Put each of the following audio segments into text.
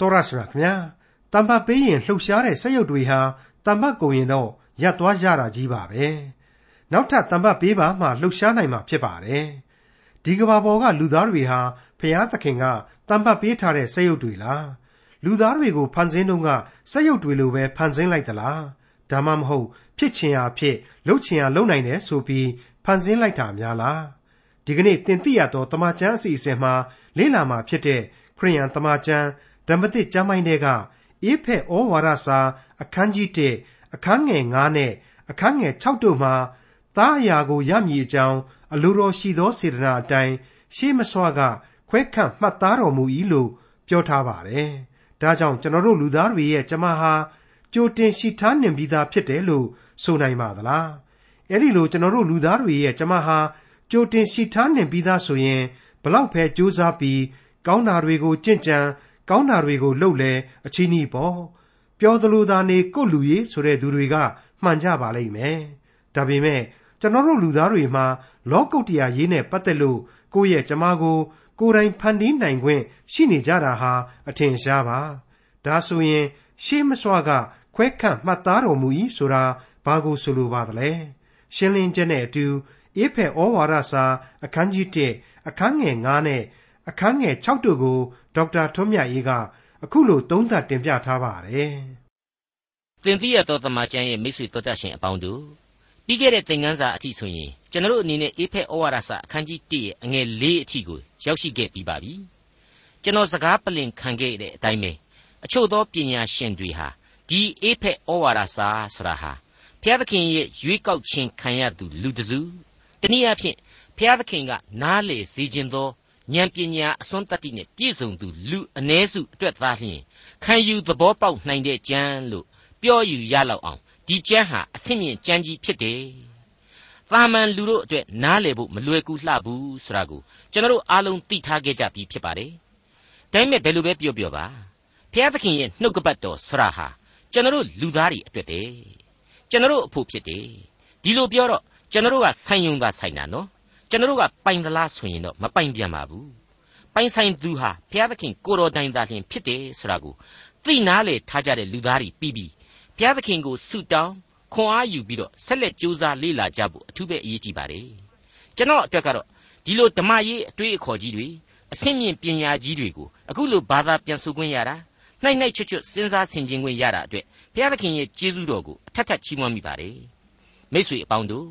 တော်ရရှိမြခင်ဗျာတမ္ပတ်ပေးရင်လှုပ်ရှားတဲ့စက်ရုပ်တွေဟာတမ္ပတ်ကုန်ရင်တော့ရပ်သွားကြတာကြီးပါပဲနောက်ထပ်တမ္ပတ်ပေးပါမှလှုပ်ရှားနိုင်မှာဖြစ်ပါတယ်ဒီကဘာပေါ်ကလူသားတွေဟာဖျားသခင်ကတမ္ပတ်ပေးထားတဲ့စက်ရုပ်တွေလားလူသားတွေကိုဖန်ဆင်းတုန်းကစက်ရုပ်တွေလိုပဲဖန်ဆင်းလိုက်သလားဒါမှမဟုတ်ဖြစ်ချင်ရာဖြစ်လှုပ်ချင်ရာလှုပ်နိုင်တယ်ဆိုပြီးဖန်ဆင်းလိုက်တာများလားဒီကနေ့တင်ပြရတော့တမချန်းအစီအစဉ်မှာလေ့လာမှာဖြစ်တဲ့ခရိယန်တမချန်း ဓမ္မသစ်ကျမ်းပိုင်းတွေကအေးဖက်ဩဝါဒစာ အခန်းကြီး1အခန်းငယ်9နဲ့အခန်းငယ်6တို့မှာသားအရာကိုရမည်အကြောင်းအလိုတော်ရှိသောစေတနာအတိုင်းရှေးမစွာကခွဲခန့်မှတ်သားတော်မူ၏လို့ပြောထားပါတယ်။ဒါကြောင့်ကျွန်တော်တို့လူသားတွေရဲ့ကျမဟာကြိုတင်ရှိထားနှင်ပြီးသားဖြစ်တယ်လို့ဆိုနိုင်ပါသလား။အဲဒီလိုကျွန်တော်တို့လူသားတွေရဲ့ကျမဟာကြိုတင်ရှိထားနှင်ပြီးသားဆိုရင်ဘလောက်ပဲကြိုးစားပြီးကောင်းတာတွေကိုကြင့်ကြံ ကောင်းတာတွေကိုလုပ်လဲအချင်းကြီးပေါ့ပြောသလိုသာနေကိုလူရေးဆိုတဲ့သူတွေကမှန်ကြပါလိမ့်မယ်ဒါပေမဲ့ကျွန်တော်တို့လူသားတွေမှာလောကုတ်တရားရေးနဲ့ပတ်သက်လို့ကိုယ့်ရဲ့ကျမကို ကိုယ်တိုင်ဖန်တီးနိုင်ခွင့်ရှိနေကြတာဟာအထင်ရှားပါဒါဆိုရင် ရှေးမစွာကခွဲခန့်မှတ်သားတော်မူ၏ဆိုတာဘာကိုဆိုလိုပါသလဲရှင်းလင်းချက်နဲ့အတူအေဖက်ဩဝါဒစာ အခန်းကြီး1အခန်းငယ်9နဲ့အခန်းငယ်6တို့ကို ဒေါက်တာထွန်းမြတ်အေးကအခုလိုသုံးသပ်တင်ပြထားပါတယ်။သင်သိရသောသမကျမ်းရဲ့မိတ်ဆွေတော်တတ်ရှင်အပေါင်းတို့ပြီးခဲ့တဲ့သင်ခန်းစာအထိဆိုရင်ကျွန်တော်တို့အနေနဲ့အေဖက်ဩဝါဒစာအခန်းကြီး1ရဲ့အငယ်၄အထိကိုရောက်ရှိခဲ့ပြီးပါပြီ။ကျွန်တော်စကားပလင်ခံခဲ့တဲ့အတိုင်းပဲအချို့သောပညာရှင်တွေဟာဒီအေဖက်ဩဝါဒစာဆိုတာဟာဘုရားသခင်ရဲ့ရွေးကောက်ခြင်းခံရသူလူတစုတနည်းအားဖြင့်ဘုရားသခင်ကနားလေစေခြင်းသော ဉာဏ်ပညာအစွမ်းတတ္တိနဲ့ပြည့်စုံသူလူအ ਨੇ စုအတွက်သားလျှင်ခံယူသဘောပေါက်နိုင်တဲ့ကျမ်းလို့ပြောယူရလောက်အောင်ဒီကျမ်းဟာအဆင့်မြင့်ကျမ်းကြီးဖြစ်တယ်။သာမန်လူတို့အတွက်နားလည်ဖို့မလွယ်ကူလှဘူးဆိုတာကိုကျွန်တော်တို့အားလုံးသိထားခဲ့ကြပြီးဖြစ်ပါတယ်။ဒါပေမဲ့ဘယ်လိုပဲပြောပြောပါဖျားသခင်ရဲ့နှုတ်ကပတ်တော်ဆရာဟာကျွန်တော်တို့လူသားတွေအတွက်တယ်။ကျွန်တော်တို့အဖို့ဖြစ်တယ်။ဒီလိုပြောတော့ကျွန်တော်တို့ကဆိုင်ယုံသာဆိုင်တာနော် ကျွန်တော်တို့ကပိုင်သလားဆိုရင်တော့မပိုင်ပြန်ပါဘူးပိုင်ဆိုင်သူဟာဘုရားသခင်ကိုတော်တိုင်သာလျှင်ဖြစ်တယ်ဆိုတာကိုသိနာလေထားကြတဲ့လူသားတွေပြီးပြီးဘုရားသခင်ကိုဆုတောင်းခွန်အားယူပြီးတော့ဆက်လက်ကြိုးစားလေ့လာကြဖို့အထူးပဲအရေးကြီးပါတယ်ကျွန်တော်အတွက်ကတော့ဒီလိုဓမ္မရေးအတွေ့အခေါ်ကြီးတွေအဆင့်မြင့်ပညာကြီးတွေကိုအခုလိုဘာသာပြန်ဆိုခွင့်ရတာနှိုက်နှိုက်ချွတ်ချွတ်စဉ်းစားဆင်ခြင်ခွင့်ရတာအတွက်ဘုရားသခင်ရဲ့ကျေးဇူးတော်ကိုအထက်ထပ်ချီးမွမ်းမိပါတယ်မိတ်ဆွေအပေါင်းတို့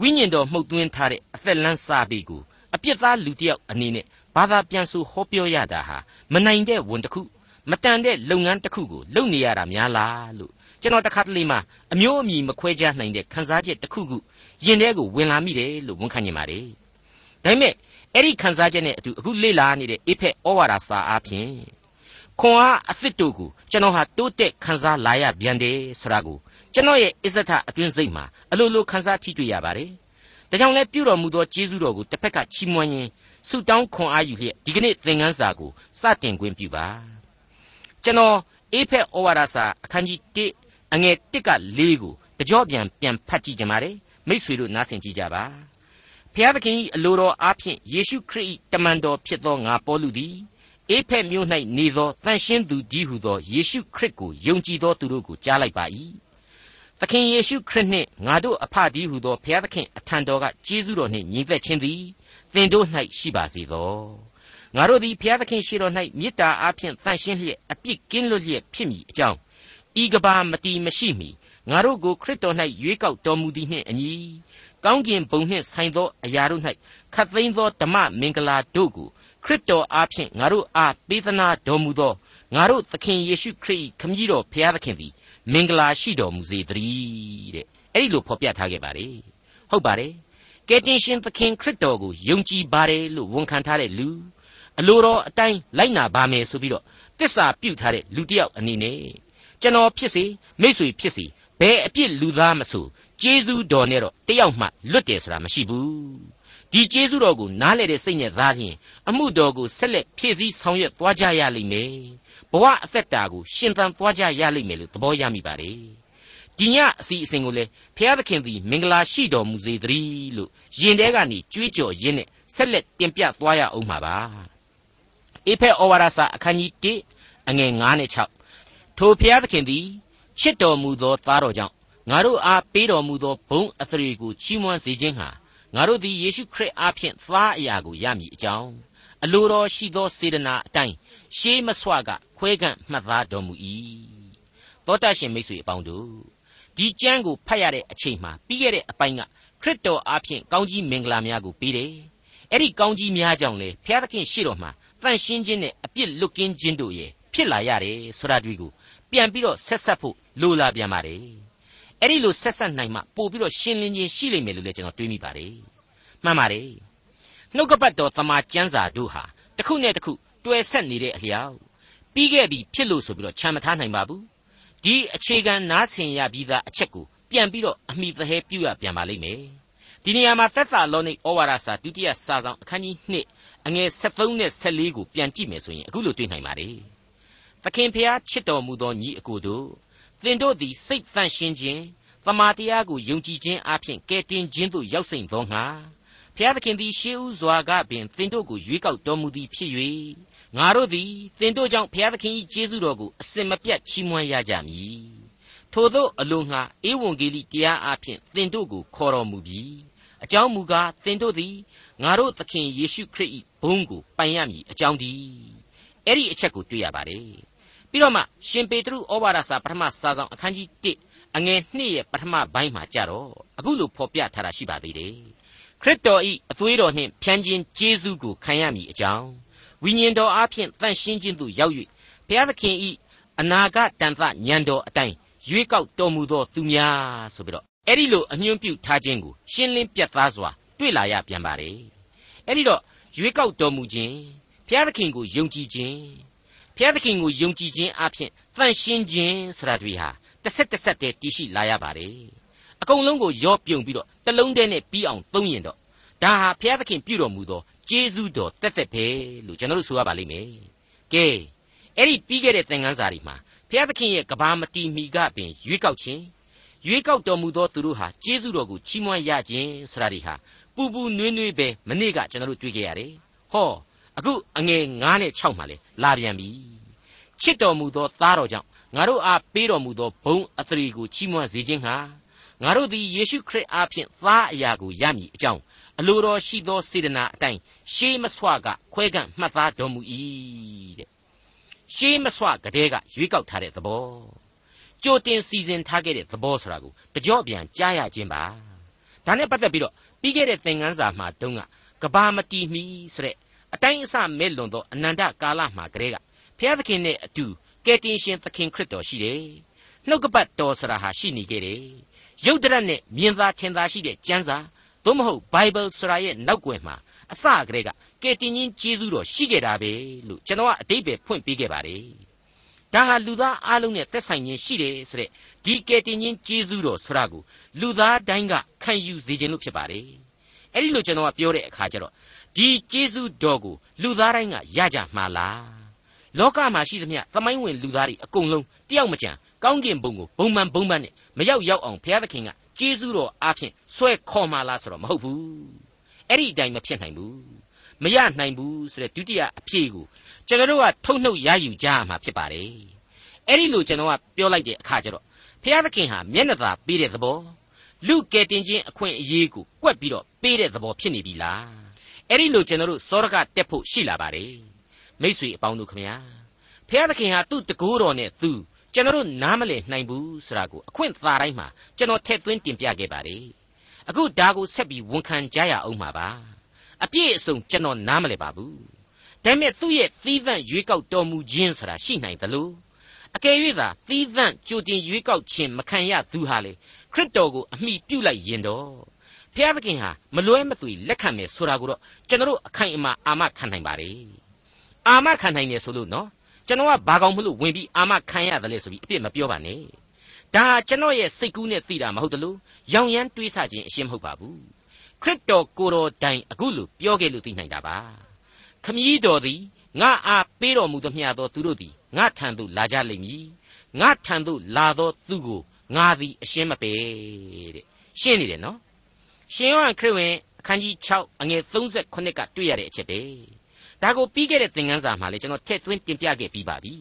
ဝိညာဉ်တော်မှုတ်သွင်းထားတဲ့အသက်လန်းစာပေကိုအပြစ်သားလူတစ်ယောက်အနေနဲ့ဘာသာပြန်ဆိုဟောပြောရတာဟာမနိုင်တဲ့ဝန်တစ်ခုမတန်တဲ့လုပ်ငန်းတစ်ခုကိုလုပ်နေရတာများလားလို့ကျွန်တော်တခါတလေမှအမျိုးအမည်မခွဲခြားနိုင်တဲ့ခန်းစားချက်တစ်ခုခုရင်ထဲကိုဝင်လာမိတယ်လို့ဝန်ခံနေပါတယ်။ဒါပေမဲ့အဲ့ဒီခန်းစားချက်နဲ့အတူအခုလေ့လာနေတဲ့အေဖက်ဩဝါဒစာအားဖြင့်ခွန်အားအသစ်တို့ကိုကျွန်တော်ဟာတိုးတက်ခန်းစားလာရပြန်တယ်ဆိုတာကို ကျွန်တော်ရဲ့အစ္စထအတွင်းစိတ်မှာအလိုလိုခန်းစားထိတွေ့ရပါတယ်။ဒါကြောင့်လဲပြုတော်မူသောကျေးဇူးတော်ကိုတစ်ဖက်ကချီးမွမ်းရင်းဆုတောင်းခွန်အားယူလျက်ဒီကနေ့သင်ခန်းစာကိုစတင်ခွင့်ပြုပါ။ကျွန်တော်အေဖက်ဩဝါဒစာအခန်းကြီး1အငယ်1က4ကိုတကြော့ပြန်ပြန်ဖတ်ကြည့်ကြပါမယ်။မိษွေတို့နားဆင်ကြည့်ကြပါ။ဖျားသခင်၏အလိုတော်အားဖြင့်ယေရှုခရစ်၏တမန်တော်ဖြစ်သောငါပေါလုသည်အေဖက်မြို့၌နေသောတန်ရှင်းသူကြီးဟုသောယေရှုခရစ်ကိုယုံကြည်သောသူတို့ကိုကြားလိုက်ပါ၏ သခင်ယေရှုခရစ်နှင့်ငါတို့အဖဒီဟုသောဘုရားသခင်အထံတော်ကကျေးဇူးတော်နှင့်ညီသက်ခြင်းသည်သင်တို့၌ရှိပါစေသောငါတို့သည်ဘုရားသခင်ရှိတော်၌မေတ္တာအားဖြင့်တန်ရှင်းလျက်အပြစ်ကင်းလွတ်လျက်ဖြစ်မည်အကြောင်းဤကဘာမတီမရှိမီငါတို့ကိုခရစ်တော်၌ရွေးကောက်တော်မူသည်နှင့်အညီကောင်းကင်ဘုံနှင့်ဆိုင်သောအရာတို့၌ခတ်သိမ်းသောဓမ္မမင်္ဂလာတို့ကိုခရစ်တော်အားဖြင့်ငါတို့အားပေးသနာတော်မူသောငါတို့သခင်ယေရှုခရစ်ခမည်းတော်ဘုရားသခင်သည် မင်္ဂလာရှိတော်မူစေတည်းတဲ့အဲ့ဒီလိုဖော်ပြထားခဲ့ပါတယ်ဟုတ်ပါတယ်ကယ်တင်ရှင်သခင်ခရစ်တော်ကိုယုံကြည်ပါတယ်လို့ဝန်ခံထားတဲ့လူအလိုတော်အတိုင်းလိုက်နာပါမယ်ဆိုပြီးတော့တစ္ဆာပြုထားတဲ့လူတစ်ယောက်အနေနဲ့ကျွန်တော်ဖြစ်စေမိတ်ဆွေဖြစ်စေဘယ်အပြစ်လူသားမဆိုကျေးဇူးတော်နဲ့တော့တယောက်မှလွတ်တယ်ဆိုတာမရှိဘူးဒီကျေးဇူးတော်ကိုနားလေတဲ့စိတ်နဲ့သားရင်အမှုတော်ကိုဆက်လက်ဖြည့်ဆည်းဆောင်ရွက်သွားကြရလိမ့်မယ် ဘဝအသက်တာကိုရှင်သန်သွားကြရလိမ့်မယ်လို့သဘောရမိပါတယ်ဒီညအစီအစဉ်ကိုလေဖျားသခင်သည်မင်္ဂလာရှိတော်မူစေတည်းလို့ယင်တဲကနေကြွေးကြော်ရင်းနဲ့ဆက်လက်တင်ပြသွားရအောင်မှာပါအေဖက်ဩဝါဒစာအခန်းကြီး1အငယ်9နဲ့6ထိုဖျားသခင်သည်ချစ်တော်မူသောသားတော်ကြောင့်ငါတို့အားပေးတော်မူသောဘုန်းအသရေကိုချီးမွမ်းစေခြင်းဟာငါတို့သည်ယေရှုခရစ်အားဖြင့်သားအရာကိုရမည်အကြောင်းအလိုတော်ရှိသောစေတနာအတိုင်းရှေးမဆွက ခွဲကန့်မှတ်သားတော်မူ၏သောတရှင်မိတ်ဆွေအပေါင်းတို့ဒီကျမ်းကိုဖတ်ရတဲ့အချိန်မှာပြီးခဲ့တဲ့အပိုင်းကခရစ်တော်အားဖြင့်ကောင်းကြီးမင်္ဂလာများကိုပေးတယ်အဲ့ဒီကောင်းကြီးများကြောင့်လေဘုရားသခင်ရှေ့တော်မှာတန်ရှင်းခြင်းနဲ့အပြစ်လွတ်ကင်းခြင်းတို့ရဲ့ဖြစ်လာရတယ်ဆိုတာတွေ့ကိုပြန်ပြီးတော့ဆက်ဆက်ဖို့လိုလာပြန်ပါတယ်အဲ့ဒီလိုဆက်ဆက်နိုင်မှပို့ပြီးတော့ရှင်းလင်းခြင်းရှိလိမ့်မယ်လို့လည်းကျွန်တော်တွေးမိပါတယ်မှန်ပါတယ်နှုတ်ကပတ်တော်တမန်ကျမ်းစာတို့ဟာတစ်ခုနဲ့တစ်ခုတွဲဆက်နေတဲ့အလျောက် ပြီးခဲ့ပြီဖြစ်လို့ဆိုပြီးတော့ခြံမထားနိုင်ပါဘူးဒီအခြေခံနားဆင်ရပြီးသားအချက်ကိုပြန်ပြီးတော့အမိသဟဲပြုရပြန်ပါလိမ့်မယ်ဒီနေရာမှာသက်သာလောနိဩဝါဒစာဒုတိယစာဆောင်အခန်းကြီး2အငယ်73နဲ့14ကိုပြန်ကြည့်မယ်ဆိုရင်အခုလိုတွေ့နိုင်ပါတယ်သခင်ဖျားချစ်တော်မူသောညီအကိုတို့သင်တို့သည်စိတ်တန့်ရှင်းခြင်းတမာတရားကိုယုံကြည်ခြင်းအပြင်ကဲတင်ခြင်းသို့ရောက်စိမ့်သောငါဖျားသခင်သည်ရှေးဥစွာကပင်သင်တို့ကိုရွေးကောက်တော်မူသည်ဖြစ်၍ ငါတို့သည်သင်တို့ကြောင့်ဖျားသခင်၏ကျေးဇူးတော်ကိုအစင်မပြတ်ချီးမွမ်းရကြမည်ထို့သောအလိုငှာဧဝံဂေလိတရားအဖြစ်သင်တို့ကိုခေါ်တော်မူပြီးအကြောင်းမူကားသင်တို့သည်ငါတို့သခင်ယေရှုခရစ်၏ဘုန်းကိုပိုင်ရမည်အကြောင်းဒီအဲ့ဒီအချက်ကိုတွေ့ရပါတယ်ပြီးတော့မှရှင်ပေတရုဩဝါဒစာပထမစာဆောင်အခန်းကြီး1အငယ်2ရဲ့ပထမပိုင်းမှာကြတော့အခုလိုဖော်ပြထားတာရှိပါသေးတယ်ခရစ်တော်၏အသွေးတော်နှင့်ဖြန်းခြင်းကျေးဇူးကိုခံရမည်အကြောင်း ဝိညာဉ်တော်အားဖြင့်တန်ရှင်းခြင်းသို့ရောက်၍ဘုရားသခင်၏အနာဂတ်တန်သညံတော်အတိုင်းရွေးကောက်တော်မူသောသူများဆိုပြီးတော့အဲ့ဒီလိုအညွှန်းပြုထားခြင်းကိုရှင်းလင်းပြတ်သားစွာတွေ့လာရပြန်ပါတယ်အဲ့ဒီတော့ရွေးကောက်တော်မူခြင်းဘုရားသခင်ကိုယုံကြည်ခြင်းဘုရားသခင်ကိုယုံကြည်ခြင်းအပြင်တန်ရှင်းခြင်းဆိုတာတွေဟာတစ်ဆက်တစ်ဆက်တည်းတည်ရှိလာရပါတယ်အကုန်လုံးကိုရောပြုံပြီးတော့တလုံးတည်းနဲ့ပြီးအောင်သုံးရင်တော့ဒါဟာဘုရားသခင်ပြုတော်မူသော ကျေးဇူးတော်တက်တက်ပဲလို့ကျွန်တော်တို့ဆိုရပါလိမ့်မယ်ကဲအဲ့ဒီပြီးခဲ့တဲ့သင်ခန်းစာတွေမှာဘုရားသခင်ရဲ့ကဘာမတီမီကပင်ရွေးကောက်ခြင်းရွေးကောက်တော်မူသောသူတို့ဟာကျေးဇူးတော်ကိုချီးမွမ်းရခြင်းဆိုတာတွေဟာပူပူနွေးနွေးပဲမနေ့ကကျွန်တော်တို့တွေ့ကြရတယ်ဟောအခုအငယ်9နဲ့6မှာလေလာပြန်ပြီချစ်တော်မူသောသားတော်ကြောင့်ငါတို့အားပေးတော်မူသောဘုံအသရေကိုချီးမွမ်းစေခြင်းဟာငါတို့သည်ယေရှုခရစ်အားဖြင့်သားအရာကိုရမည်အကြောင်း အလိုတော်ရှိသောစေတနာအတိုင်းရှေးမဆွကခွဲကန့်မှတ်သားတော်မူ၏တဲ့ရှေးမဆွကတည်းကရွေးကောက်ထားတဲ့သဘောကြိုတင်စီစဉ်ထားခဲ့တဲ့သဘောဆိုတာကိုတကြော့ပြန်ကြားရခြင်းပါဒါနဲ့ပတ်သက်ပြီးတော့ပြီးခဲ့တဲ့သင်ခန်းစာမှာတုန်းကကဘာမတီမီဆိုတဲ့အတိုင်းအဆမဲ့လွန်သောအနန္တကာလမှာကတည်းကဘုရားသခင်နဲ့အတူကယ်တင်ရှင်သခင်ခရစ်တော်ရှိတယ်နှုတ်ကပတ်တော်ဆရာဟာရှိနေခဲ့တယ်ရုပ်တရက်နဲ့မြင်သာထင်သာရှိတဲ့ကျမ်းစာ သို့မဟုတ် Bible ဆရာရဲ့နောက်ွယ်မှာအစကတည်းကကယ်တင်ရှင်ကျေးဇူးတော်ရှိခဲ့တာပဲလို့ကျွန်တော်ကအတိတ်ပဲဖွင့်ပေးခဲ့ပါတယ်ဒါဟာလူသားအလုံးနဲ့သက်ဆိုင်ခြင်းရှိတယ်ဆိုတဲ့ဒီကယ်တင်ရှင်ကျေးဇူးတော်ဆရာကိုလူသားတိုင်းကခံယူစေခြင်းလို့ဖြစ်ပါတယ်အဲ့ဒီလိုကျွန်တော်ကပြောတဲ့အခါကျတော့ဒီကျေးဇူးတော်ကိုလူသားတိုင်းကရကြမှာလားလောကမှာရှိသမျှသမိုင်းဝင်လူသားတွေအကုန်လုံးတယောက်မကြံကောင်းကင်ဘုံကိုဘုံမှန်ဘုံမှန်နဲ့မရောက်ရောက်အောင်ဘုရားသခင်က ကျေးဇူးတော်အားဖြင့်ဆွဲခေါ်မှာလားဆိုတော့မဟုတ်ဘူးအဲ့ဒီအတိုင်းမဖြစ်နိုင်ဘူးမရနိုင်ဘူးဆိုတဲ့ဒုတိယအဖြေကိုကျွန်တော်တို့ကထုတ်နှုတ်ရယူကြရမှာဖြစ်ပါတယ်အဲ့ဒီလိုကျွန်တော်ကပြောလိုက်တဲ့အခါကျတော့ဖျားသခင်ဟာမျက်နှာသာပေးတဲ့သဘောလူကယ်တင်ခြင်းအခွင့်အရေးကိုကွက်ပြီးတော့ပေးတဲ့သဘောဖြစ်နေပြီလားအဲ့ဒီလိုကျွန်တော်တို့စောရကတက်ဖို့ရှိလာပါတယ်မိ쇠အပေါင်းတို့ခမညာဖျားသခင်ဟာသူ့တကိုးတော်နဲ့သူ့ ကျွန်တော်တို့နားမလည်နိုင်ဘူးဆိုတာကိုအခွင့်သာတိုင်းမှာကျွန်တော်ထည့်သွင်းတင်ပြခဲ့ပါတယ်အခုဒါကိုဆက်ပြီးဝန်ခံကြရအောင်မှာပါအပြည့်အစုံကျွန်တော်နားမလည်ပါဘူးဒါပေမဲ့သူ့ရဲ့သီးသန့်ရွေးကောက်တော်မူခြင်းဆိုတာရှိနိုင်သလိုအကယ်၍သာသီးသန့်ကြိုတင်ရွေးကောက်ခြင်းမခံရသူဟာလေခရစ်တော်ကိုအမိပြုလိုက်ရင်တော့ဖျားသခင်ဟာမလွဲမသွေလက်ခံမယ်ဆိုတာကိုတော့ကျွန်တော်အခိုင်အမာအာမခံနိုင်ပါတယ်အာမခံနိုင်တယ်ဆိုလို့နော် ကျွန်တော်ကဘာကောင်မလို့ဝင်ပြီးအာမခံရတယ်လေဆိုပြီးအပြစ်မပြောပါနဲ့ဒါကျွန်တော်ရဲ့စိတ်ကူးနဲ့သိတာမဟုတ်တလို့ရောင်ရမ်းတွေးဆခြင်းအရှင်းမဟုတ်ပါဘူးခရစ်တော်ကိုယ်တော်တိုင်အခုလိုပြောခဲ့လို့သိနိုင်တာပါခမည်းတော်သည်ငါအားပေးတော်မူသမျှသောသူတို့သည်ငါထံသို့လာကြလိမ့်မည်ငါထံသို့လာသောသူကိုငါသည်အရှင်းမပယ်တဲ့ရှင်းနေတယ်နော်ရှင်ယောဟန်ခရစ်ဝင်အခန်းကြီး6အငယ်38ကတွေ့ရတဲ့အချက်ပဲ ဒါကိုပြီးခဲ့တဲ့သင်ခန်းစာမှာလည်းကျွန်တော်ထည့်သွင်းတင်ပြခဲ့ပြီးပါပြီ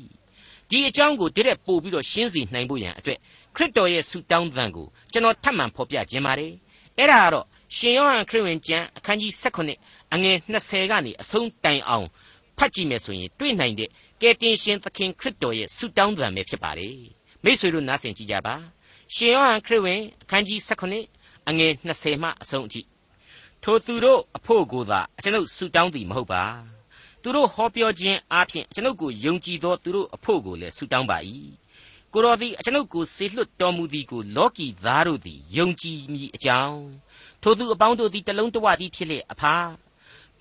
ဒီအကြောင်းကိုတရက်ပို့ပြီးတော့ရှင်းစီနိုင်ဖို့ရန်အတွက်ခရစ်တော်ရဲ့ဆုတောင်းသံကိုကျွန်တော်ထပ်မံဖော်ပြခြင်းပါတယ်အဲ့ဒါကတော့ရှင်ယောဟန်ခရစ်ဝင်ကျမ်းအခန်းကြီး18အငယ်20ကနေအဆုံးတိုင်အောင်ဖတ်ကြည့်မယ်ဆိုရင်တွေ့နိုင်တဲ့ကယ်တင်ရှင်သခင်ခရစ်တော်ရဲ့ဆုတောင်းသံပဲဖြစ်ပါတယ်မိတ်ဆွေတို့နားဆင်ကြည့်ကြပါရှင်ယောဟန်ခရစ်ဝင်အခန်းကြီး18အငယ်20မှအဆုံးအထိထိုသူတို့အဖို့ကိုသာကျွန်ုပ်ဆုတောင်းသည်မဟုတ်ပါ သူတို့ဟောပြောခြင်းအားဖြင့်ကျွန်ုပ်ကိုယုံကြည်သောသူတို့အဖို့ကိုလည်းဆုတောင်းပါ၏ကိုတော်သည်ကျွန်ုပ်ကိုဆေလွတ်တော်မူသည်ကိုလောကီသားတို့သည်ယုံကြည်မိအကြောင်းထိုသူအပေါင်းတို့သည်တလုံးတဝတည်းဖြစ်လေအဖာ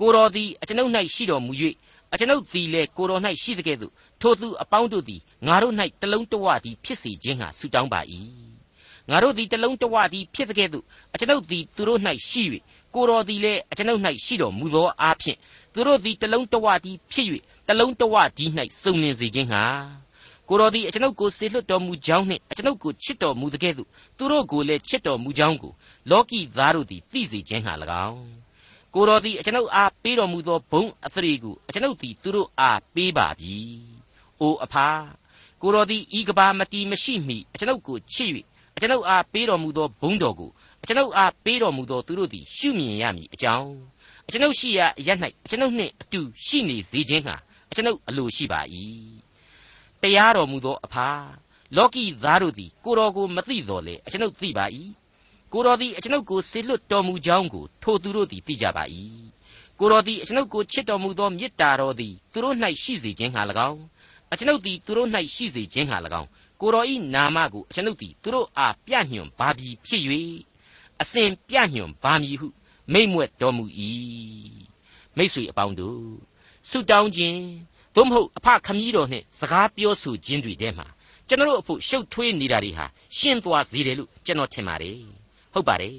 ကိုတော်သည်အကျွန်ုပ်၌ရှိတော်မူ၍အကျွန်ုပ်သည်လည်းကိုတော်၌ရှိသကဲ့သို့ထိုသူအပေါင်းတို့သည်ငါတို့၌တလုံးတဝတည်းဖြစ်စေခြင်းဟာဆုတောင်းပါ၏ငါတို့သည်တလုံးတဝတည်းဖြစ်သကဲ့သို့အကျွန်ုပ်သည်သူတို့၌ရှိ၍ကိုတော်သည်လည်းအကျွန်ုပ်၌ရှိတော်မူသောအားဖြင့် သူတို့သည်တလုံးတဝတည်းဖြစ်၍တလုံးတဝတည်း၌စုံလင်စေခြင်းဟာကိုတော်သည်အကျွန်ုပ်ကိုစေလွှတ်တော်မူကြောင်းနှင့်အကျွန်ုပ်ကိုချစ်တော်မူသကဲ့သို့သူတို့ကိုလည်းချစ်တော်မူကြောင်းကိုလောကီသားတို့သည်သိစေခြင်းဟာ၎င်းကိုတော်သည်အကျွန်ုပ်အားပေးတော်မူသောဘုံအသရေကိုအကျွန်ုပ်သည်သူတို့အားပေးပါပြီ။အိုအဖာကိုတော်သည်ဤကဘာမတီမရှိမီအကျွန်ုပ်ကိုချစ်၍အကျွန်ုပ်အားပေးတော်မူသောဘုံတော်ကိုအကျွန်ုပ်အားပေးတော်မူသောသူတို့သည်ရှုမြင်ရမည်အကြောင်း အကျွန်ုပ်ရှိရာအရ၌အကျွန်ုပ်နှင့်အတူရှိနေစေခြင်းဟာအကျွန်ုပ်အလိုရှိပါ၏တရားတော်မူသောအဖာလောကီသားတို့သည်ကိုတော်ကိုမသိတော်လေအကျွန်ုပ်သိပါ၏ကိုတော်သည်အကျွန်ုပ်ကိုဆေလွတ်တော်မူကြောင်းကိုထိုသူတို့သည်သိကြပါ၏ကိုတော်သည်အကျွန်ုပ်ကိုချစ်တော်မူသောမေတ္တာတော်သည်သူတို့၌ရှိစေခြင်းဟာ၎င်းအကျွန်ုပ်သည်သူတို့၌ရှိစေခြင်းဟာ၎င်းကိုတော်ဤနာမကိုအကျွန်ုပ်သည်သူတို့အားပြညွန်ပါပြီဖြစ်၍အစဉ်ပြညွန်ပါမည်ဟု မိမ့်မွက်တော်မူ၏မိတ်ဆွေအပေါင်းတို့ဆုတောင်းခြင်းသို့မဟုတ်အဖခမည်းတော်နဲ့စကားပြောဆိုခြင်းတွေထဲမှာကျွန်တော်တို့အဖို့ရှုပ်ထွေးနေတာတွေဟာရှင်းသွားစေတယ်လို့ကျွန်တော်ထင်ပါတယ်ဟုတ်ပါတယ်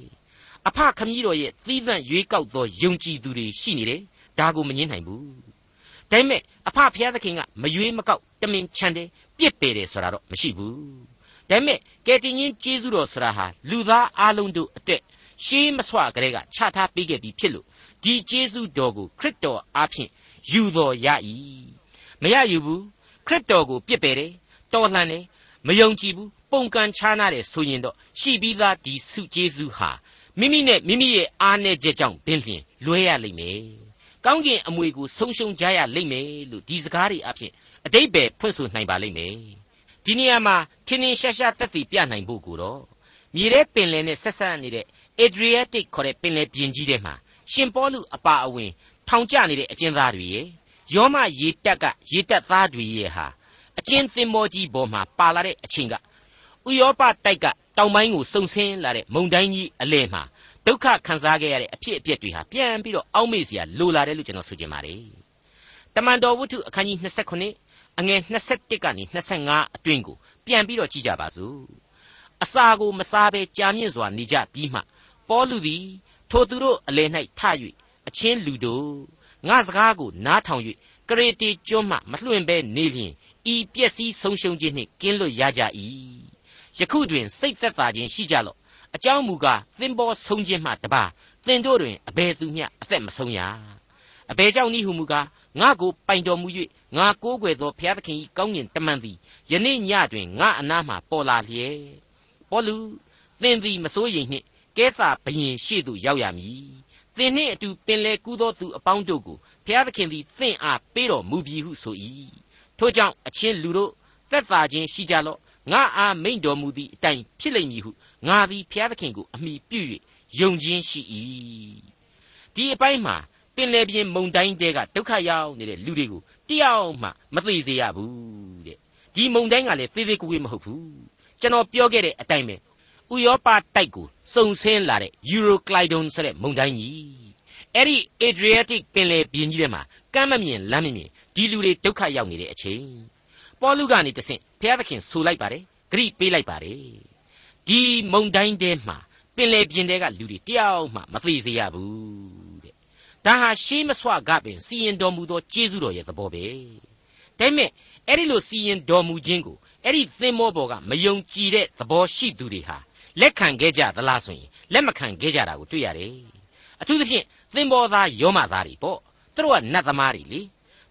အဖခမည်းတော်ရဲ့သီးသန့်ရွေးကောက်သောယုံကြည်သူတွေရှိနေတယ်ဒါကိုမငင်းနိုင်ဘူးဒါပေမဲ့အဖဖျားသခင်ကမရွေးမကောက်တမင်ချန်တယ်ပြစ်ပယ်တယ်ဆိုတာတော့မရှိဘူးဒါပေမဲ့ကယ်တင်ရှင်ကျေးဇူးတော်ဆိုတာဟာလူသားအလုံးတို့အတွက် ရှေးမဆွကလေးကချထားပေးခဲ့ပြီးဖြစ်လို့ဒီကျေးဇူးတော်ကိုခရစ်တော်အားဖြင့်ယူတော်ရ၏မရယူဘူးခရစ်တော်ကိုပြစ်ပယ်တယ်တော်လှန်တယ်မယုံကြည်ဘူးပုံကန်ခြားနာတယ်ဆိုရင်တော့ရှိပြီးသားဒီစုကျေးဇူးဟာမိမိနဲ့မိမိရဲ့အားနည်းချက်ကြောင့်ပင်လျင်လွဲရလိမ့်မယ်ကောင်းကင်အမွေကိုဆုံးရှုံးကြရလိမ့်မယ်လို့ဒီစကားတွေအဖြစ်အတိတ်ပဲဖွင့်ဆိုနိုင်ပါလိမ့်မယ်ဒီနေရာမှာထင်းထင်းရှားရှားတက်တည်ပြနိုင်ဖို့ကိုတော့မြေထဲပင်လယ်နဲ့ဆက်ဆက်နေတဲ့ Adriatic ခေါ်တဲ့ပင်လယ်ပြင်ကြီးထဲမှာရှင်ပေါလုအပါအဝင် ထောင်ကျနေတဲ့အကျဉ်းသားတွေရဲ့ယောမရေတက်ကရေတက်သားတွေရဲ့ဟာအကျဉ်းသင်္ဘောကြီးပေါ်မှာပါလာတဲ့အချိန်ကဥရောပတိုက်ကတောင်ပိုင်းကိုစုံဆင်းလာတဲ့မုန်တိုင်းကြီးအလဲမှာဒုက္ခခံစားခဲ့ရတဲ့အဖြစ်အပျက်တွေဟာပြန်ပြီးတော့အောက်မေ့စရာလိုလာတယ်လို့ကျွန်တော်ဆိုချင်ပါတယ်။တမန်တော်ဝတ္ထုအခန်းကြီး29အငယ်21ကနေ25အတွင်းကိုပြန်ပြီးတော့ကြည့်ကြပါစို့။အစာကိုမစားဘဲကြာမြင့်စွာနေကြပြီးမှ ပေါလုသည်ထိုသူတို့အလယ်၌ထ၍အချင်းလူတို့ငါစကားကိုနားထောင်၍ကရေတီကျွန်းမှမလွှင့်ဘဲနေလျင်ဤပျက်စီးဆုံးရှုံးခြင်းနှင့်ကင်းလွတ်ရကြ၏ယခုတွင်စိတ်သက်သာခြင်းရှိကြလော့အကြောင်းမူကားသင်ပေါ်ဆုံးခြင်းမှတပါသင်တို့တွင်အဘယ်သူမျှအသက်မဆုံးရအဘယ်ကြောင့်နည်းဟုမူကားငါကိုပိုင်တော်မူ၍ငါကိုးကွယ်သောဘုရားသခင်၏ကောင်းကင်တမန်သည်ယနေ့ညတွင်ငါအနားမှပေါ်လာလျက်ပေါလုသင်သည်မစိုးရိမ်နှင့် ကဲသာဘယင်ရှေ့သို့ရောက်ရမည်သင်နှင့်အတူပင်လေကူးသောသူအပေါင်းတို့ကိုဘုရားသခင်သည်သင်အားပေးတော်မူပြီဟုဆို၏ထို့ကြောင့်အချင်းလူတို့သက်သာခြင်းရှိကြလော့ငါအားမိန်တော်မူသည့်အတိုင်းဖြစ်လိမ့်မည်ဟုငါသည်ဘုရားသခင်ကိုအမိပြု၍ယုံခြင်းရှိ၏ဒီအပိုင်းမှာပင်လေပြင်းမုန်တိုင်းတဲကဒုက္ခရောက်နေတဲ့လူတွေကိုတယောက်မှမသိစေရဘူးတဲ့ဒီမုန်တိုင်းကလည်းသေးသေးကိုယ်ကိုမဟုတ်ဘူးကျွန်တော်ပြောခဲ့တဲ့အတိုင်းပဲ ဥရောပတိုက်ကိုစုံဆင်းလာတဲ့ Euroclydon ဆိုတဲ့မုန်တိုင်းကြီးအဲ့ဒီ Adriatic ပင်လယ်ပြင်ကြီးထဲမှာကမ်းမမြင်လမ်းမမြင်ဒီလူတွေဒုက္ခရောက်နေတဲ့အချိန်ပေါလုကနေတဆင့်ဘုရားသခင်ဆိုလိုက်ပါတယ်ဂရိပေးလိုက်ပါတယ်ဒီမုန်တိုင်းထဲမှာပင်လယ်ပြင်ထဲကလူတွေတယောက်မှမသိစေရဘူးတဲ့ဒါဟာရှေးမဆွကပင်စီရင်တော်မူသောကျေးဇူးတော်ရဲ့သဘောပဲဒါပေမဲ့အဲ့ဒီလိုစီရင်တော်မူခြင်းကိုအဲ့ဒီသင်္ဘောပေါ်ကမယုံကြည်တဲ့သဘောရှိသူတွေဟာ လက်ခံခဲ့ကြသလားဆိုရင်လက်မခံခဲ့ကြတာကိုတွေ့ရတယ်အထူးသဖြင့်သင်္ဘောသားယောမသားတွေပေါ့သူတို့ကနတ်သမားတွေလေ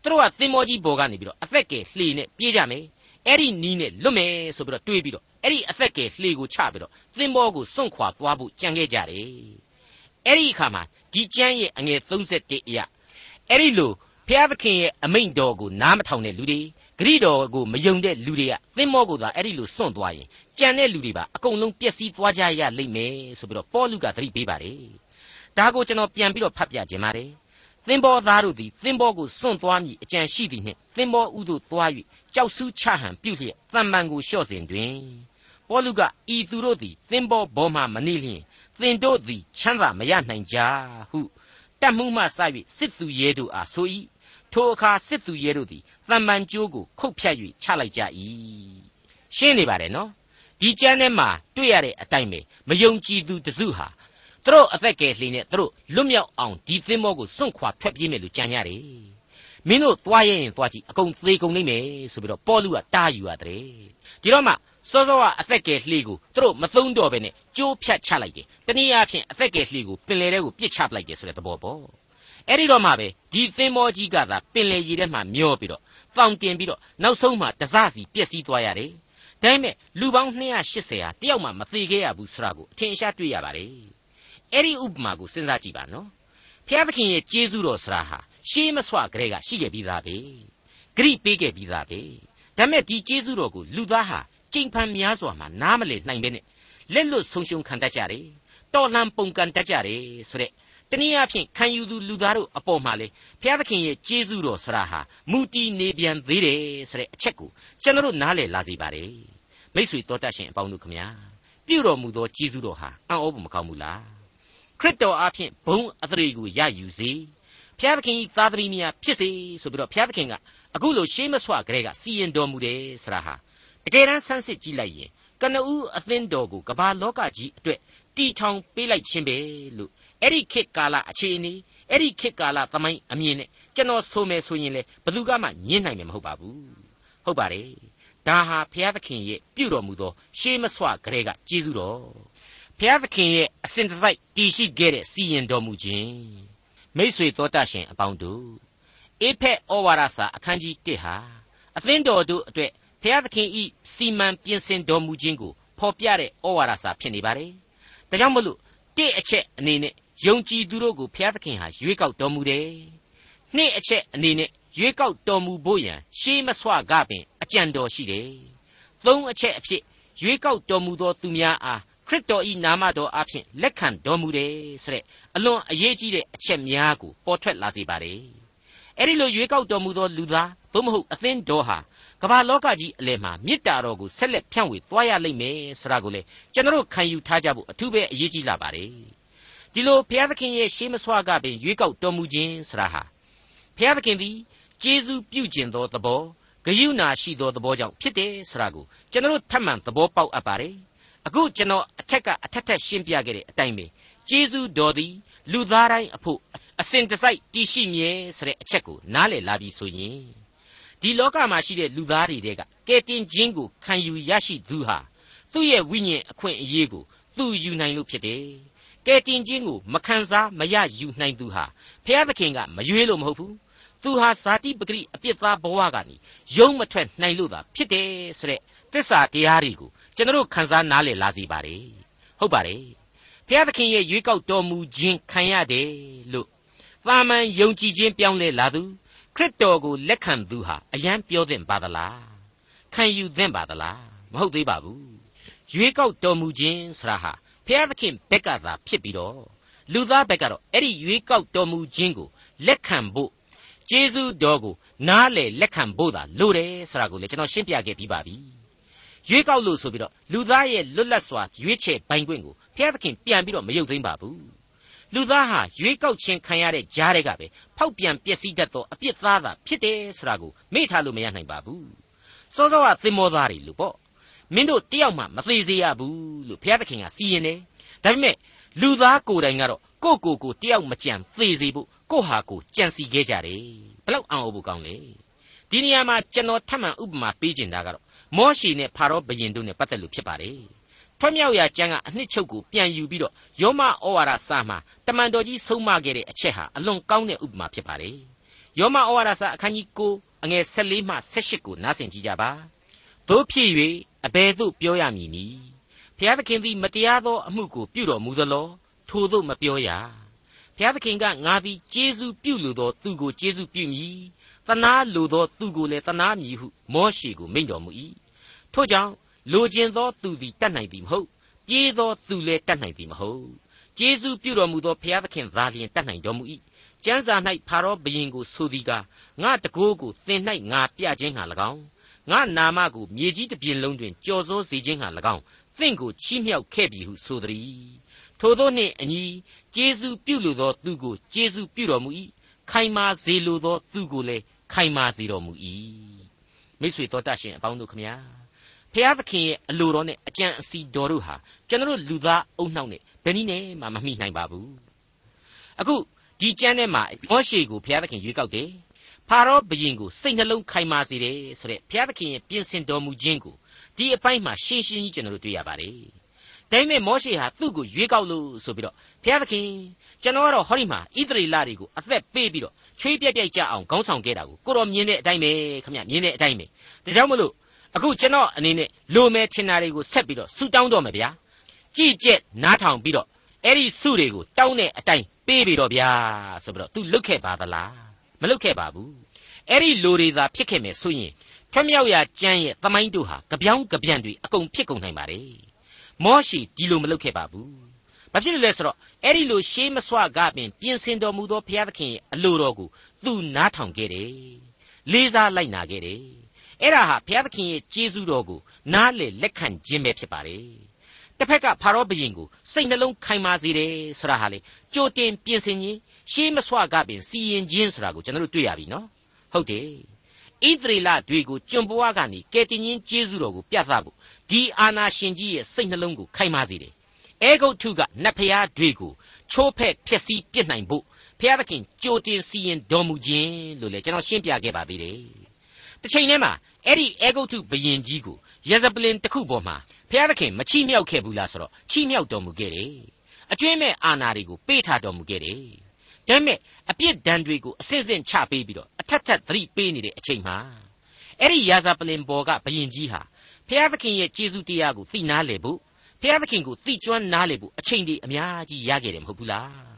သူတို့ကသင်္ဘောကြီးပေါ်ကနေပြီးတော့အသက်ကယ်လှေနဲ့ပြေးကြမယ်အဲ့ဒီနီးနဲ့လွတ်မယ်ဆိုပြီးတော့တွေးပြီးတော့အဲ့ဒီအသက်ကယ်လှေကိုချပြီးတော့သင်္ဘောကိုစွန့်ခွာသွားဖို့ကြံခဲ့ကြတယ်အဲ့ဒီအခါမှာဒီကျမ်းရဲ့အငယ်31အရာအဲ့ဒီလိုဖျားသခင်ရဲ့အမိန့်တော်ကိုနားမထောင်တဲ့လူတွေဂရိတော်ကိုမယုံတဲ့လူတွေကသင်္ဘောကိုသာအဲ့ဒီလိုစွန့်သွားရင် ကြံတဲ့လူတွေပါအကုန်လုံးပျက်စီးသွားကြရလိမ့်မယ်ဆိုပြီးတော့ပေါလုကသတိပေးပါတယ်ဒါကိုကျွန်တော်ပြန်ပြီးတော့ဖတ်ပြခြင်းပါတယ်သင်္ဘောသားတို့သည်သင်္ဘောကိုစွန့်သွားမည်အကြံရှိသည်နှင့်သင်္ဘောဥသို့သွား၍ကြောက်ဆူးချဟန်ပြုလျက်တန်ပန်ကိုလျှော့စဉ်တွင်ပေါလုကဤသူတို့သည်သင်္ဘောဘောမှမနေလျင်သင်တို့သည်ချမ်းသာမရနိုင်ကြဟုတတ်မှုမှစ၍စစ်သူရဲတို့အားဆို၏ထိုအခါစစ်သူရဲတို့သည်တန်ပန်ကျိုးကိုခုတ်ဖြတ်၍ချလိုက်ကြ၏ရှင်းနေပါတယ်နော် ဒီကျမ်းထဲမှာတွေ့ရတဲ့အတိုင်းပဲမယုံကြည်သူတစုဟာသူတို့အသက်ကယ်လှေနဲ့သူတို့လွတ်မြောက်အောင်ဒီသင်္ဘောကိုစွန့်ခွာထွက်ပြေးမယ်လို့ကြံရတယ်မင်းတို့သွားရရင်သွားကြည့်အကုန်သေကုန်နိုင်မယ်ဆိုပြီးတော့ပေါလုကတားယူရတယ်ဒီတော့မှစောစောကအသက်ကယ်လှေကိုသူတို့မသုံးတော့ဘဲနဲ့ကြိုးဖြတ်ချလိုက်တယ်တနည်းအားဖြင့်အသက်ကယ်လှေကိုပင်လယ်ထဲကိုပစ်ချပလိုက်တယ်ဆိုတဲ့သဘောပေါ့အဲ့ဒီတော့မှပဲဒီသင်္ဘောကြီးကသာပင်လယ်ရေထဲမှာမျောပြီးတော့တောင်တင်ပြီးတော့နောက်ဆုံးမှတစစီပျက်စီးသွားရတယ် ဒါပေမဲ့လူပေါင်း280ဟာတယောက်မှမသေးခဲ့ရဘူးဆိုတာကိုအထင်ရှားတွေ့ရပါတယ်အဲ့ဒီဥပမာကိုစဉ်းစားကြည့်ပါနော်ဖျားသခင်ရဲ့ကျေးဇူးတော်ဆရာဟာရှေးမဆွကလေးကရှိခဲ့ပြီးသားပဲဂရိပေးခဲ့ပြီးသားပဲဒါမဲ့ဒီကျေးဇူးတော်ကိုလူသားဟာကြိမ်ဖန်များစွာမှနားမလည်နိုင်ပဲနဲ့လက်လွတ်ဆုံးရှုံးခံတတ်ကြတယ်တော်လှန်ပုန်ကန်တတ်ကြတယ်ဆိုတဲ့တနည်းအားဖြင့်ခံယူသူလူသားတို့အပေါ်မှာလေဘုရားသခင်ရဲ့ကျေးဇူးတော်ဆရာဟာမူတီနေပြန်သေးတယ်ဆိုတဲ့အချက်ကိုကျွန်တော်နားလည်လာစေပါတယ် မိษွေတော်တတ်ရှင်အပေါင်းတို့ခမညာပြုတော်မူသောကျေးဇူးတော်ဟာအံ့ဩဖို့မကောင်းဘူးလားခရစ်တော်အားဖြင့်ဘုံအသရေကိုရယူစေဘုရားသခင်၏သားသမီးများဖြစ်စေဆိုပြီးတော့ဘုရားသခင်ကအခုလိုရှေးမဆွကလေးကစီရင်တော်မူတယ်ဆိုတာဟာတကယ်တမ်းဆန်းစစ်ကြည့်လိုက်ရင်ကနဦးအသင်းတော်ကိုကမ္ဘာလောကကြီးအတွက်တီထောင်ပေးလိုက်ခြင်းပဲလို့အဲ့ဒီခေတ်ကာလအခြေအနေအဲ့ဒီခေတ်ကာလသမိုင်းအမြင်နဲ့ကျွန်တော်ဆိုမယ်ဆိုရင်လေဘယ်သူမှညှင်းနိုင်မှာမဟုတ်ပါဘူးဟုတ်ပါတယ် ဒါဟာဘုရားသခင်ရဲ့ပြုတော်မူသောရှေးမဆွကလေးကကျေးဇူးတော်ဘုရားသခင်ရဲ့အစဉ်တစိုက်တည်ရှိခဲ့တဲ့စီရင်တော်မူခြင်းမိษွေတော်တတ်ရှင်အပေါင်းတို့အေဖက်ဩဝါဒစာအခန်းကြီး1ဟာအသင်းတော်တို့အတွက်ဘုရားသခင်ဤစီမံပြင်ဆင်တော်မူခြင်းကိုဖော်ပြတဲ့ဩဝါဒစာဖြစ်နေပါတယ်။ဒါကြောင့်မလို့တစ်အချက်အနေနဲ့ယုံကြည်သူတို့ကိုဘုရားသခင်ဟာရွေးကောက်တော်မူတယ်။နှစ်အချက်အနေနဲ့ရွေးကောက်တော်မူဖို့ရန်ရှေးမဆွကပင် အကြံတော်ရှိတယ်။သုံးအချက်အဖြစ်ရွေးကောက်တော်မူသောသူများအားခရစ်တော်ဤနာမတော်အဖျင်လက်ခံတော်မူတယ်ဆိုတဲ့အလွန်အရေးကြီးတဲ့အချက်များကိုပေါ်ထွက်လာစေပါတယ်။အဲဒီလိုရွေးကောက်တော်မူသောလူသားသို့မဟုတ်အသင်းတော်ဟာကမ္ဘာလောကကြီးအလယ်မှာမေတ္တာတော်ကိုဆက်လက်ဖြန့်ဝေသွားရလိမ့်မယ်ဆိုတာကိုလေကျွန်တော်ခံယူထားကြဖို့အထူးပဲအရေးကြီးလာပါတယ်ဒီလိုဘုရားသခင်ရဲ့ရှေးမဆွာကပင်ရွေးကောက်တော်မူခြင်းဆိုတာဟာဘုရားသခင်သည်ကျေးဇူးပြုခြင်းသောသဘော ဂယုဏရှိသောသဘောကြောင့်ဖြစ်တယ်ဆိုတာကိုကျွန်တော်ထပ်မံသဘောပေါက်အပ်ပါတယ်အခုကျွန်တော်အထက်ကအထက်ထက်ရှင်းပြခဲ့တဲ့အတိုင်းပဲကျေးဇူးတော်သည်လူသားတိုင်းအဖို့အစဉ်တစိုက်တည်ရှိမြဲဆိုတဲ့အချက်ကိုနားလည်လာပြီဆိုရင်ဒီလောကမှာရှိတဲ့လူသားတွေတဲ့ကကယ်တင်ခြင်းကိုခံယူရရှိသူဟာသူ့ရဲ့ဝိညာဉ်အခွင့်အရေးကိုသူယူနိုင်လို့ဖြစ်တယ်။ကယ်တင်ခြင်းကိုမခံစားမရယူနိုင်သူဟာဖျားသခင်ကမရွေးလို့မဟုတ်ဘူး။ သူဟာဇာတိပဂရိအပြစ်သားဘဝကနေယုံမထွက်နိုင်လို့သာဖြစ်တယ်ဆိုတဲ့တစ္ဆာတရားတွေကိုကျွန်တော်ခံစားနားလည်လာစီပါတယ်။ဟုတ်ပါတယ်။ဖျားသခင်ရဲ့ရွေးကောက်တော်မူခြင်းခံရတယ်လို့သာမန်ယုံကြည်ခြင်းပြောင်းလဲလာသူခရစ်တော်ကိုလက်ခံသူဟာအယံပြောသင့်ပါသလားခံယူသင့်ပါသလားမဟုတ်သေးပါဘူးရွေးကောက်တော်မူခြင်းဆရာဟာဖျားသခင်ဘက်ကသာဖြစ်ပြီးတော့လူသားဘက်ကတော့အဲ့ဒီရွေးကောက်တော်မူခြင်းကိုလက်ခံဖို့ ကျေးဇူးတော်ကိုနားလေလက်ခံဖို့သာလိုတယ်ဆိုတာကိုလည်းကျွန်တော်ရှင်းပြခဲ့ပြီးပါပြီရွေးကောက်လို့ဆိုပြီးတော့လူသားရဲ့လွတ်လပ်စွာရွေးချယ်ပိုင်ခွင့်ကိုဘုရားသခင်ပြန်ပြီးတော့မယုတ်သိမ်းပါဘူးလူသားဟာရွေးကောက်ခြင်းခံရတဲ့ကြားတွေကပဲဖောက်ပြန်ပျက်စီးတတ်သောအပြစ်သားသာဖြစ်တယ်ဆိုတာကိုမေ့ထားလို့မရနိုင်ပါဘူးစောစောကသင်္ဘောသားတွေလို့ပေါ့မင်းတို့တယောက်မှမသေးစေရဘူးလို့ဘုရားသခင်ကစီရင်တယ်ဒါပေမဲ့လူသားကိုယ်တိုင်ကတော့ကိုယ့်ကိုယ်ကိုတယောက်မကြံသေစေဖို့ ကိုယ့်ဟာကိုယ်ကြံစီခဲ့ကြတယ်ဘလောက်အံ့ဩဖို့ကောင်းလဲဒီနေရာမှာကျွန်တော်ထပ်မံဥပမာပေးချင်တာကတော့မောရှေနဲ့ဖာရောဘုရင်တို့နဲ့ပတ်သက်လို့ဖြစ်ပါတယ်ထွတ်မြောက်ရာကျမ်းကအနှစ်ချုပ်ကိုပြန်ယူပြီးတော့ယောမဩဝါဒစာမှာတမန်တော်ကြီးဆုံးမခဲ့တဲ့အချက်ဟာအလွန်ကောင်းတဲ့ဥပမာဖြစ်ပါတယ်။ယောမဩဝါဒစာအခန်းကြီး9အငယ်14မှ18ကိုနားဆင်ကြည့်ကြပါ။တို့ဖြစ်၍အဘယ်သို့ပြောရမည်နည်းဖျားသခင်သည်မတရားသောအမှုကိုပြုတော်မူသလောထိုသို့မပြောရ ဖျားသခင်ကငါသည်ကျေးဇူးပြုလိုသောသူကိုကျေးဇူးပြုမည်တနာလိုသောသူကိုလည်းတနာမည်ဟုမောရှေကိုမိန့်တော်မူ၏ထို့ကြောင့်လိုခြင်းသောသူသည်တတ်နိုင်သည်မဟုတ်ပြေးသောသူလည်းတတ်နိုင်သည်မဟုတ်ကျေးဇူးပြုတော်မူသောဘုရားသခင်သာလျှင်တတ်နိုင်တော်မူ၏ကျမ်းစာ၌ဖာရောဘုရင်ကိုဆိုသည်ကားငါတကိုးကိုသင်၌ငါပြခြင်းဟာ၎င်းငါနာမကိုမြေကြီးတစ်ပြင်လုံးတွင်ကြော်စိုးစေခြင်းဟာ၎င်းသင်ကိုချီးမြှောက်ခဲ့ပြီဟုဆိုသည်ထိုသောနှင့်အညီ ကျေးဇူးပြုလိုသောသူကိုကျေးဇူးပြုတော်မူ၏ခိုင်မာစေလိုသောသူကိုလည်းခိုင်မာစေတော်မူ၏မိတ်ဆွေတော်တတ်ရှင်အပေါင်းတို့ခမညာဖျားသခင်ရဲ့အလိုတော်နဲ့အကြံအစီတော်တို့ဟာကျွန်တော်လူသားအုံနှောက်နဲ့ဘယ်နည်းနဲ့မှမမိနိုင်ပါဘူးအခုဒီကျမ်းထဲမှာမောရှေကိုဘုရားသခင်ရွေးကောက်တယ်ဖာရောဘုရင်ကိုစိတ်နှလုံးခိုင်မာစေတယ်ဆိုတဲ့ဘုရားသခင်ရဲ့ပြင်ဆင်တော်မူခြင်းကိုဒီအပိုင်းမှာရှင်းရှင်းကြီးကျွန်တော်တို့တွေ့ရပါတယ် ဒါပေမဲ့မောရှေဟာသူ့ကိုရွေးကောက်လို့ဆိုပြီးတော့ဘုရားသခင်ကျွန်တော်ကတော့ဟောဒီမှာဣသရေလတွေကိုအသက်ပေးပြီးတော့ချွေးပြက်ပြက်ကြအောင်ခေါင်းဆောင်ခဲ့တာကိုကိုတော်မြင်တဲ့အတိုင်းပဲခမမြင်တဲ့အတိုင်းပဲဒါကြောင့်မလို့အခုကျွန်တော်အနေနဲ့လိုမယ်ထင်တာတွေကိုဆက်ပြီးတော့ဆူတောင်းတော့မယ်ဗျာကြည်ကျက်နားထောင်ပြီးတော့အဲ့ဒီစုတွေကိုတောင်းတဲ့အတိုင်းပေးပြီတော့ဗျာဆိုပြီးတော့ तू လုတ်ခဲ့ပါသလားမလုတ်ခဲ့ပါဘူးအဲ့ဒီလူတွေသာဖြစ်ခဲ့မယ်ဆိုရင်ထွမြောက်ရာကျမ်းရဲ့သမိုင်းတို့ဟာကြပြောင်းကြပြန်တွေအကုန်ဖြစ်ကုန်နိုင်ပါတယ် မောရှိဒီလိုမလုတ်ခဲ့ပါဘူးဘာဖြစ်လို့လဲဆိုတော့အဲ့ဒီလိုရှေးမဆွကပင်ပြင်ဆင်တော်မူသောဘုရားသခင်ရဲ့အလိုတော်ကိုသူနားထောင်ခဲ့တယ်လေးစားလိုက်နာခဲ့တယ်အဲ့ဒါဟာဘုရားသခင်ရဲ့ကျေးဇူးတော်ကိုနားလေလက်ခံခြင်းပဲဖြစ်ပါတယ်တစ်ဖက်ကဖာရောဘုရင်ကိုစိတ်နှလုံးခိုင်မာစေတယ်ဆိုတာဟာလေကြိုတင်ပြင်ဆင်ခြင်းရှေးမဆွကပင်စီရင်ခြင်းဆိုတာကိုကျွန်တော်တို့တွေ့ရပြီနော်ဟုတ်တယ် ဣသရေလတွေကိုကျွန်ဘဝကနေကယ်တင်ရှင်ကျေးဇူးတော်ကိုပြသဖို့ဒီအာနာရှင်ကြီးရဲ့စိတ်နှလုံးကိုခိုင်မာစေတယ်အဲဂုတ်ထုကနတ်ဖျားတွေကိုချိုးဖက်ဖျက်ဆီးပြစ်နိုင်ဖို့ဖျားသခင်ကြိုတင်စီရင်တော်မူခြင်းလို့လေကျွန်တော်ရှင်းပြခဲ့ပါသေးတယ်တစ်ချိန်တည်းမှာအဲ့ဒီအဲဂုတ်ထုဘယင်ကြီးကိုယဇပလင်တစ်ခုပေါ်မှာဖျားသခင်မချိမြောက်ခဲ့ဘူးလားဆိုတော့ချိမြောက်တော်မူခဲ့တယ်အကျွင်းမဲ့အာနာတွေကိုပေးထားတော်မူခဲ့တယ်ဒါပေမဲ့အပြစ်ဒဏ်တွေကိုအစစ်စစ်ချပေးပြီးတော့အ ထက်ထက်သတိပေးနေတဲ့အချိန်မှာအဲ့ဒီယာဇပလင်ဘော်ကဘယင်ကြီးဟာဖျားသခင်ရဲ့ကျေးဇူးတရားကိုသိနာလေဖို့ဖျားသခင်ကိုသိကျွမ်းနားလေဖို့အချိန်ဒီအများကြီးရခဲ့တယ်မဟုတ်ဘူးလား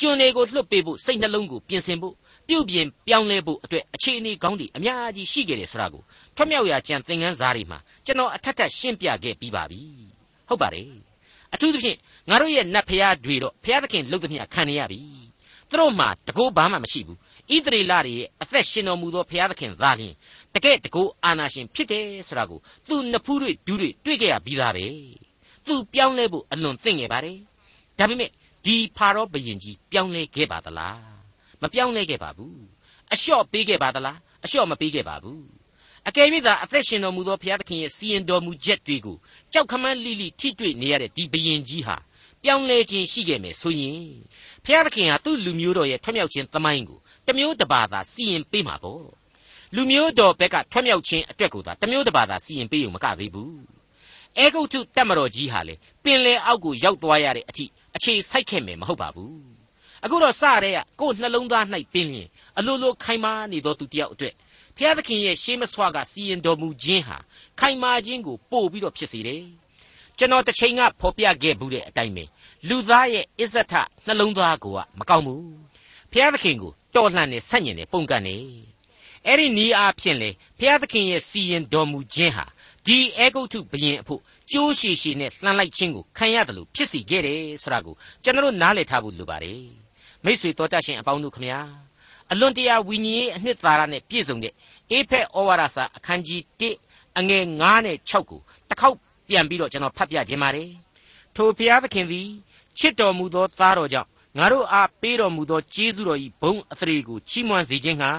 ကျွန်တွေကိုလွတ်ပေးဖို့စိတ်နှလုံးကိုပြင်ဆင်ဖို့ပြုတ်ပြင်ပြောင်းလဲဖို့အတွက်အခြေအနေကောင်းတွေအများကြီးရှိခဲ့တယ်ဆိုတာကိုထွတ်မြောက်ရာကြံသင်ခန်းစာတွေမှာကျွန်တော်အထက်ထက်ရှင်းပြခဲ့ပြီးပါပြီဟုတ်ပါတယ်အထူးသဖြင့်ငါတို့ရဲ့နတ်ဖျားတွေတော့ဖျားသခင်လှုပ်သမျှခံနေရပြီသူတို့မှတကောဘာမှမရှိဘူး ဣသရေလတွေရဲ့အသက်ရှင်တော်မူသောဘုရားသခင်သာလျှင်တကယ်တကောအာနာရှင်ဖြစ်တယ်ဆိုတာကိုသူနဖူးတွေဒူးတွေတွေ့ကြရပြီးသားပဲသူပြောင်းလဲဖို့အလွန်သင့်ခဲ့ပါတယ်ဒါပေမဲ့ဒီဖာရောဘယင်ကြီးပြောင်းလဲခဲ့ပါသလားမပြောင်းလဲခဲ့ပါဘူးအလျှော့ပေးခဲ့ပါသလားအလျှော့မပေးခဲ့ပါဘူးအကယ်၍သာအသက်ရှင်တော်မူသောဘုရားသခင်ရဲ့စီရင်တော်မူချက်တွေကိုကြောက်ခမန်းလိလိထိတွေ့နေရတဲ့ဒီဘယင်ကြီးဟာပြောင်းလဲခြင်းရှိခဲ့မယ်ဆိုရင်ဘုရားသခင်ဟာသူ့လူမျိုးတော်ရဲ့ထွတ်မြောက်ခြင်းသမိုင်းကို တမျိုးတပါသာစီရင်ပေးမှာပေါ့လူမျိုးတော်ဘက်ကထွတ်မြောက်ခြင်းအတွက်ကိုသာတမျိုးတပါသာစီရင်ပေးုံမကသေးဘူးအဲဂုတ်ထုတက်မတော်ကြီးဟာလေပင်လေအောက်ကိုရောက်သွားရတဲ့အထိအခြေစိုက်ခဲ့မယ်မဟုတ်ပါဘူးအခုတော့စတဲ့ကကိုယ်နှလုံးသား၌ပင်လျင်အလိုလိုခိုင်မာနေသောသူတယောက်အတွက်ဘုရားသခင်ရဲ့ရှေးမဆွားကစီရင်တော်မူခြင်းဟာခိုင်မာခြင်းကိုပို့ပြီးတော့ဖြစ်စေတယ်ကျွန်တော်တစ်ချိန်ကဖော်ပြခဲ့ဘူးတဲ့အတိုင်းပဲလူသားရဲ့အစ္ဆထနှလုံးသားကိုကမကောင်းဘူးဘုရားသခင်ကို တော်လှန်နေဆန့်ကျင်နေပုံကန်နေအဲ့ဒီနီးအားဖြင့်လေဘုရားသခင်ရဲ့စီရင်တော်မူခြင်းဟာဒီအေဂုတ်ထုဘရင်အဖို့ကြိုးရှည်ရှည်နဲ့လှန်လိုက်ခြင်းကိုခံရတယ်လို့ဖြစ်စီခဲ့တယ်ဆိုတာကိုကျွန်တော်နားလည်ထားဖို့လိုပါတယ်မိษွေတော်တတ်ရှင်အပေါင်းတို့ခမညာအလွန်တရာဝိညာဉ်ရေးအနှစ်သာရနဲ့ပြည့်စုံတဲ့အေဖက်ဩဝါဒစာအခန်းကြီး1အငယ်9နဲ့6ကိုတစ်ခေါက်ပြန်ပြီးတော့ကျွန်တော်ဖတ်ပြခြင်းပါတယ်ထိုဘုရားသခင်သည်ချစ်တော်မူသောသားတော်ကြောင့် ငါတို့အားပေးတော်မူသောကျေးဇူးတော်၏ဘုန်းအသရေကိုချီးမွမ်းစေခြင်းဟာ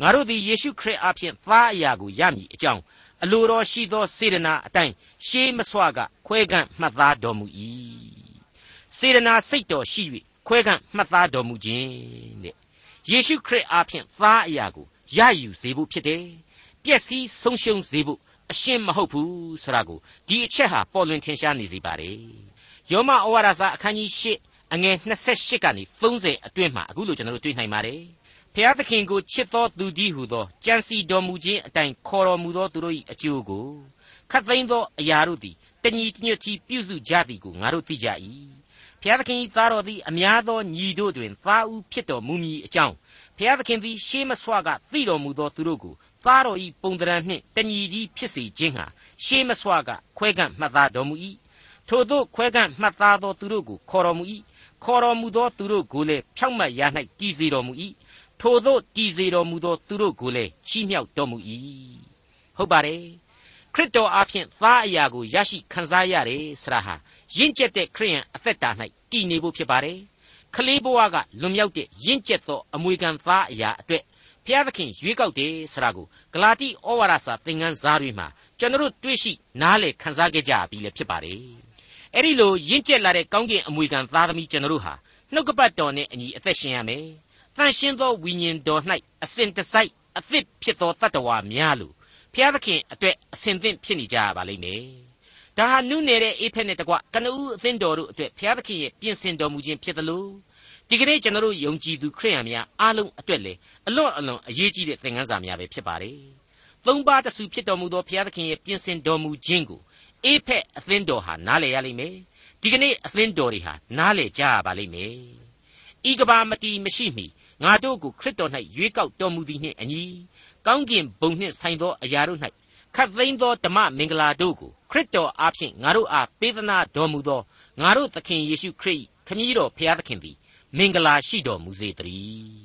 ငါတို့သည်ယေရှုခရစ်အားဖြင့်သားအရာကိုရမည်အကြောင်းအလိုတော်ရှိသောစေတနာအတိုင်းရှေးမဆွကခွဲကန့်မှတ်သားတော်မူ၏စေတနာစိတ်တော်ရှိ၍ခွဲကန့်မှတ်သားတော်မူခြင်းတဲ့ယေရှုခရစ်အားဖြင့်သားအရာကိုရယူစေဖို့ဖြစ်တယ်ပျက်စီးဆုံးရှုံးစေဖို့အရှင်းမဟုတ်ဘူးဆိုတာကိုဒီအချက်ဟာပေါ်လွင်ထင်ရှားနေစေပါတယ်ယောမဩဝါဒစာအခန်းကြီး၈ အငယ်28ကနေ30အတွင်းမှာအခုလိုကျွန်တော်တို့တွေ့နိုင်ပါတယ်ဖဖျားသခင်ကိုချစ်သောသူကြီးဟုသောကြံစီတော်မူခြင်းအတိုင်းခေါ်တော်မူသောသူတို့၏အကျိုးကိုခတ်သိမ်းသောအရာတို့သည်တညီတညွတ်တီပြုစုကြသည်ကိုငါတို့သိကြ၏ဖျားသခင်၏သားတော်သည်အများသောညီတို့တွင်သားဦးဖြစ်တော်မူမည်အကြောင်းဖျားသခင်သည်ရှေးမဆွကသိတော်မူသောသူတို့ကိုသားတော်၏ပုံတရံနှင့်တညီတည်းဖြစ်စေခြင်းဟာရှေးမဆွကခွဲကန့်မှတ်သားတော်မူ၏ထိုသို့ခွဲကန့်မှတ်သားသောသူတို့ကိုခေါ်တော်မူ၏ ခေါ်တော်မူသောသူတို့ကိုလည်းဖြောက်မှတ်ရ၌တည်စေတော်မူ၏ထိုသို့တည်စေတော်မူသောသူတို့ကိုလည်းချီးမြှောက်တော်မူ၏ဟုတ်ပါတယ်ခရစ်တော်အားဖြင့်သားအရာကိုရရှိခံစားရတယ်ဆရာဟာရင့်ကျက်တဲ့ခရိယန်အသက်တာ၌တည်နေဖို့ဖြစ်ပါတယ်ခလေးဘဝကလွန်မြောက်တဲ့ရင့်ကျက်သောအမွေခံသားအရာအတွက်ဖျားသခင်ရွေးကောက်တယ်ဆရာကိုဂလာတိဩဝါဒစာသင်ခန်းစာတွေမှာကျွန်တော်တွေ့ရှိနားလည်ခန်းစားခဲ့ကြပြီလေဖြစ်ပါတယ် အဲ့ဒီလိုရင့်ကျက်လာတဲ့ကောင်းကင်အမွေခံသားသမီးကျွန်တော်တို့ဟာနှုတ်ကပတ်တော်နဲ့အညီအသက်ရှင်ရမယ်တန်ရှင်းသောဝိညာဉ်တော်၌အစဉ်တစိုက်အသစ်ဖြစ်သောတတ္တဝါများလို့ဖျားသခင်အတွက်အစဉ်သင့်ဖြစ်နေကြရပါလိမ့်မယ်ဒါဟာနုနယ်တဲ့အေဖက်နဲ့တကွကနဦးအသင်းတော်တို့အတွက်ဘုရားသခင်ရဲ့ပြင်ဆင်တော်မူခြင်းဖြစ်တယ်လို့ဒီကနေ့ကျွန်တော်တို့ယုံကြည်သူခရိယန်များအားလုံးအတွက်လည်းအလွန်အလွန်အရေးကြီးတဲ့သင်ခန်းစာများပဲဖြစ်ပါတယ်။သုံးပါးတဆူဖြစ်တော်မူသောဘုရားသခင်ရဲ့ပြင်ဆင်တော်မူခြင်းကို အေဖက်အသင်းတော်ဟာနားလည်ရလိမ့်မယ်။ဒီကနေ့အသင်းတော်တွေဟာနားလည်ကြရပါလိမ့်မယ်။ဤကဘာမတီမရှိမီငါတို့ကိုခရစ်တော်၌ရွေးကောက်တော်မူသည်နှင့်အညီကောင်းကင်ဘုံနှင့်ဆိုင်သောအရာတို့၌ခတ်သိမ်းသောဓမ္မမင်္ဂလာတို့ကိုခရစ်တော်အားဖြင့်ငါတို့အားပေးသနာတော်မူသောငါတို့သခင်ယေရှုခရစ်ခမည်းတော်ဖျားသခင်သည်မင်္ဂလာရှိတော်မူစေတည်း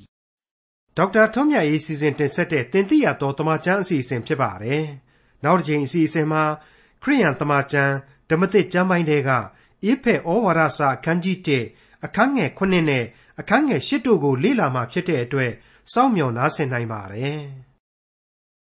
ဒေါက်တာထွန်းမြတ်ရေးစီစဉ်တင်ဆက်တဲ့တင်ပြရတော်တမချန်းအစီအစဉ်ဖြစ်ပါတယ်နောက်တစ်ချိန်အစီအစဉ်မှာ ခရိယန်တမချန်းဓမ္မသစ်ကျမ်းပိုင်းတွေကအေဖက်ဩဝါဒစာအခန်းကြီး1အခန်းငယ်9နဲ့အခန်းငယ်10တို့ကိုလေ့လာမှဖြစ်တဲ့အတွက်စောင့်မျှော်နားဆင်နိုင်ပါတယ်။